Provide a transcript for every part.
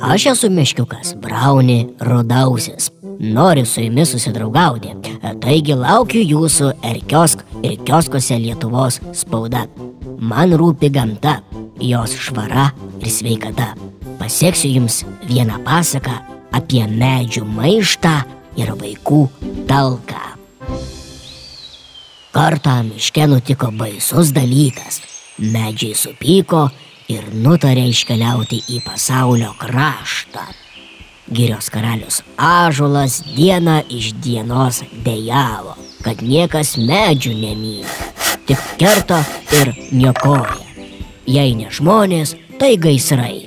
Aš esu miškiukas, brauni, rudausis. Noriu su jumis susidraugauti. Taigi laukiu jūsų ir kiosk ir kioskose Lietuvos spauda. Man rūpi gamta, jos švara ir sveikata. Pasieksiu jums vieną pasaką apie medžių maištą ir vaikų talką. Kartą miške nutiko baisus dalykas. Medžiai supyko ir nutarė iškeliauti į pasaulio kraštą. Girios karalius Ažulas dieną iš dienos dėjavo, kad niekas medžių nemyli, tik kerta ir niokoja. Jei ne žmonės, tai gaisrai.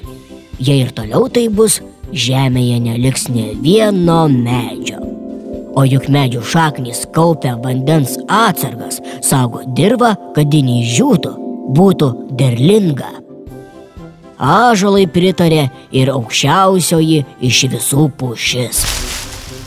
Jei ir toliau tai bus, žemėje neliks ne vieno medžio. O juk medžių šaknys kaupia vandens atsargas, saugo dirvą, kad ji neišdžiūtų, būtų derlinga. Ažolai pritarė ir aukščiausioji iš visų pušis.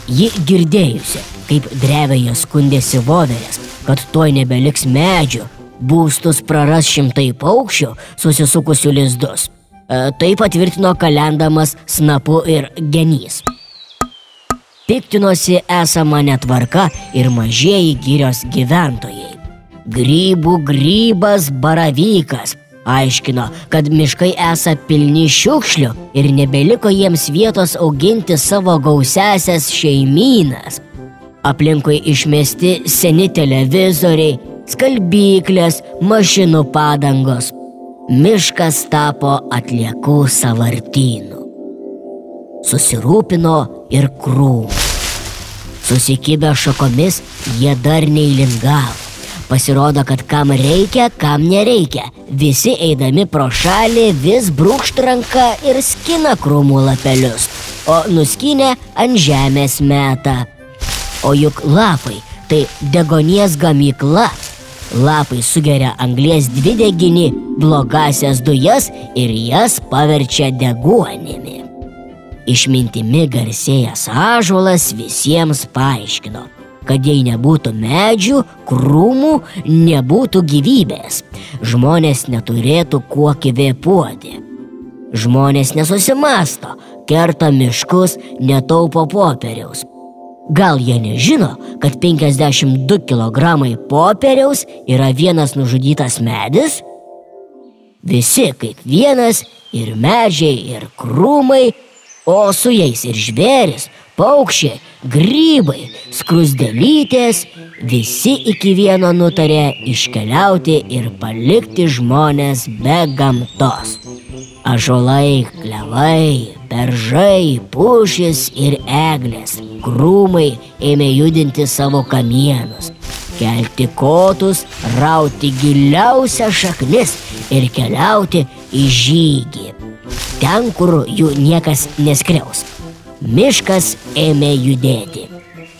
Ji girdėjusi, kaip drevėje skundėsi voverės, kad tuoj nebeliks medžių, būstus praras šimtai paukščių susisukusių lizdus. E, tai patvirtino kalendamas snapu ir genys. Piktinosi esama netvarka ir mažieji gyrios gyventojai. Grybų grybas baravykas aiškino, kad miškai esą pilni šiukšlių ir nebeliko jiems vietos auginti savo gausiasias šeimynas. Aplinkui išmesti seni televizoriai, skalbyklės, mašinų padangos. Miškas tapo atliekų savartynų. Susirūpino ir krūmų. Susikibę šakomis jie dar neįlingavo. Pasirodo, kad kam reikia, kam nereikia. Visi eidami pro šalį vis brūkšt ranką ir skina krūmų lapelius, o nuskinę ant žemės meta. O juk lapai tai degonies gamykla. Lapai sugeria anglės dvideginį, blogasias dujas ir jas paverčia deguonimi. Išmintimi garsėjęs ažuolas visiems paaiškino, kad jei nebūtų medžių, krūmų, nebūtų gyvybės. Žmonės neturėtų kuo kvėpuoti. Žmonės nesusimasto, kerta miškus, netaupo popieriaus. Gal jie nežino, kad 52 kg popieriaus yra vienas nužudytas medis? Visi kaip vienas, ir medžiai, ir krūmai, o su jais ir žvėris, paukščiai, grybai, skrusdelytės, visi iki vieno nutarė iškeliauti ir palikti žmonės be gamtos. Ažolai, klevai, beržai, pušis ir eglės, krūmai ėmė judinti savo kamienus, kelti kotus, rauti giliausią šaknis ir keliauti į žygį. Ten, kur jų niekas neskriaus. Miškas ėmė judėti,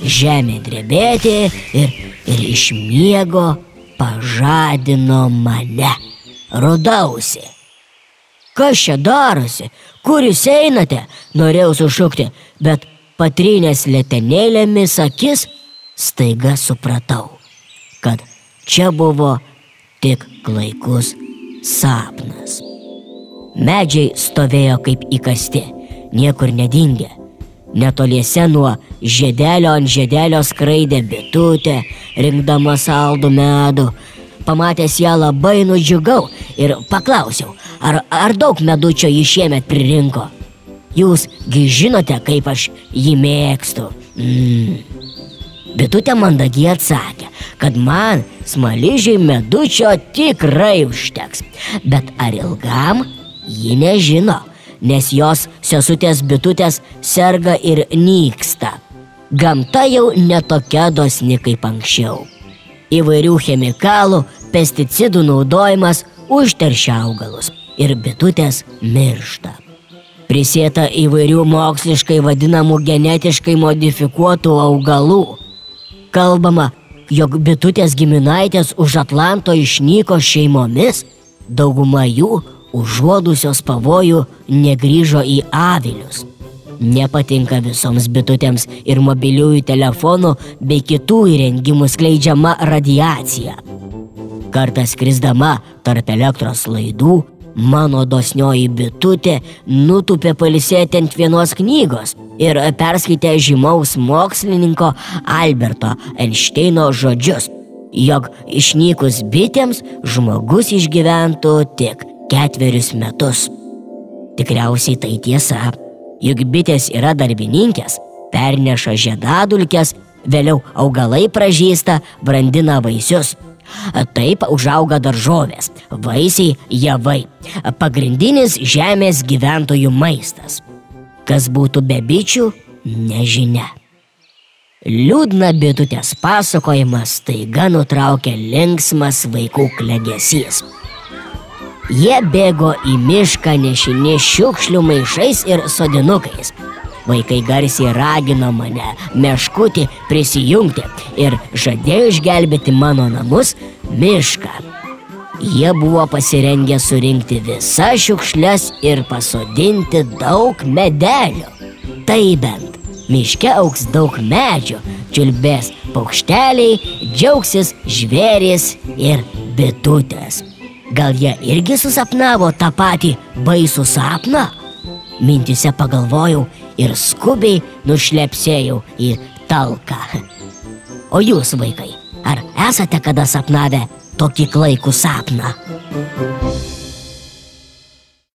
žemė drebėti ir, ir iš miego pažadino mane. Rodausi. Kas čia darosi? Kur jūs einate? Norėjau sušukti, bet patrynės letenėlėmis akis staiga supratau, kad čia buvo tik klaikus sapnas. Medžiai stovėjo kaip įkasti, niekur nedingė. Netoliese nuo žiedelio ant žiedelio skraidė bitutė, rinkdama saldų medų. Pamatęs ją labai nudžiugau ir paklausiau, ar, ar daug medučio jį šiemet pririnko. Jūsgi žinote, kaip aš jį mėgstu. Mm. Bitutė mandagiai atsakė, kad man smaližiai medučio tikrai užteks, bet ar ilgam ji nežino nes jos sesutės bitutės serga ir nyksta. Gamta jau netokia dosni kaip anksčiau. Įvairių chemikalų, pesticidų naudojimas užteršia augalus ir bitutės miršta. Prisėta įvairių moksliškai vadinamų genetiškai modifikuotų augalų. Kalbama, jog bitutės giminaitės už Atlanto išnyko šeimomis, dauguma jų užuodusios pavojų negryžo į avilius. Nepatinka visoms bitutėms ir mobiliųjų telefonų bei kitų įrengimų skleidžiama radiacija. Kartą skrisdama tarp elektros laidų, mano dosnioji bitutė nutupė palisėti ant vienos knygos ir perskaitė žymaus mokslininko Alberto Einšteino žodžius, jog išnykus bitėms žmogus išgyventų tik ketverius metus. Tikriausiai tai tiesa, juk bitės yra darbininkės, perneša žiedadulkes, vėliau augalai pražįsta, brandina vaisius. Taip užauga daržovės, vaisiai, javai. Pagrindinis žemės gyventojų maistas. Kas būtų be bičių, nežinia. Liūdna bitutės pasakojimas taiga nutraukė linksmas vaikų klegesys. Jie bėgo į mišką nešini šiukšlių maišais ir sodinukais. Vaikai garsiai ragino mane, meškutį, prisijungti ir žadėjo išgelbėti mano namus mišką. Jie buvo pasirengę surinkti visas šiukšles ir pasodinti daug medelių. Tai bent, miške auks daug medžių, čiulbės paukšteliai, džiaugsis žvėris ir bitutės. Gal jie irgi susapnavo tą patį baisų sapną? Mintise pagalvojau ir skubiai nušlepsėjau į talką. O jūs, vaikai, ar esate kada sapnavę tokį klaikų sapną?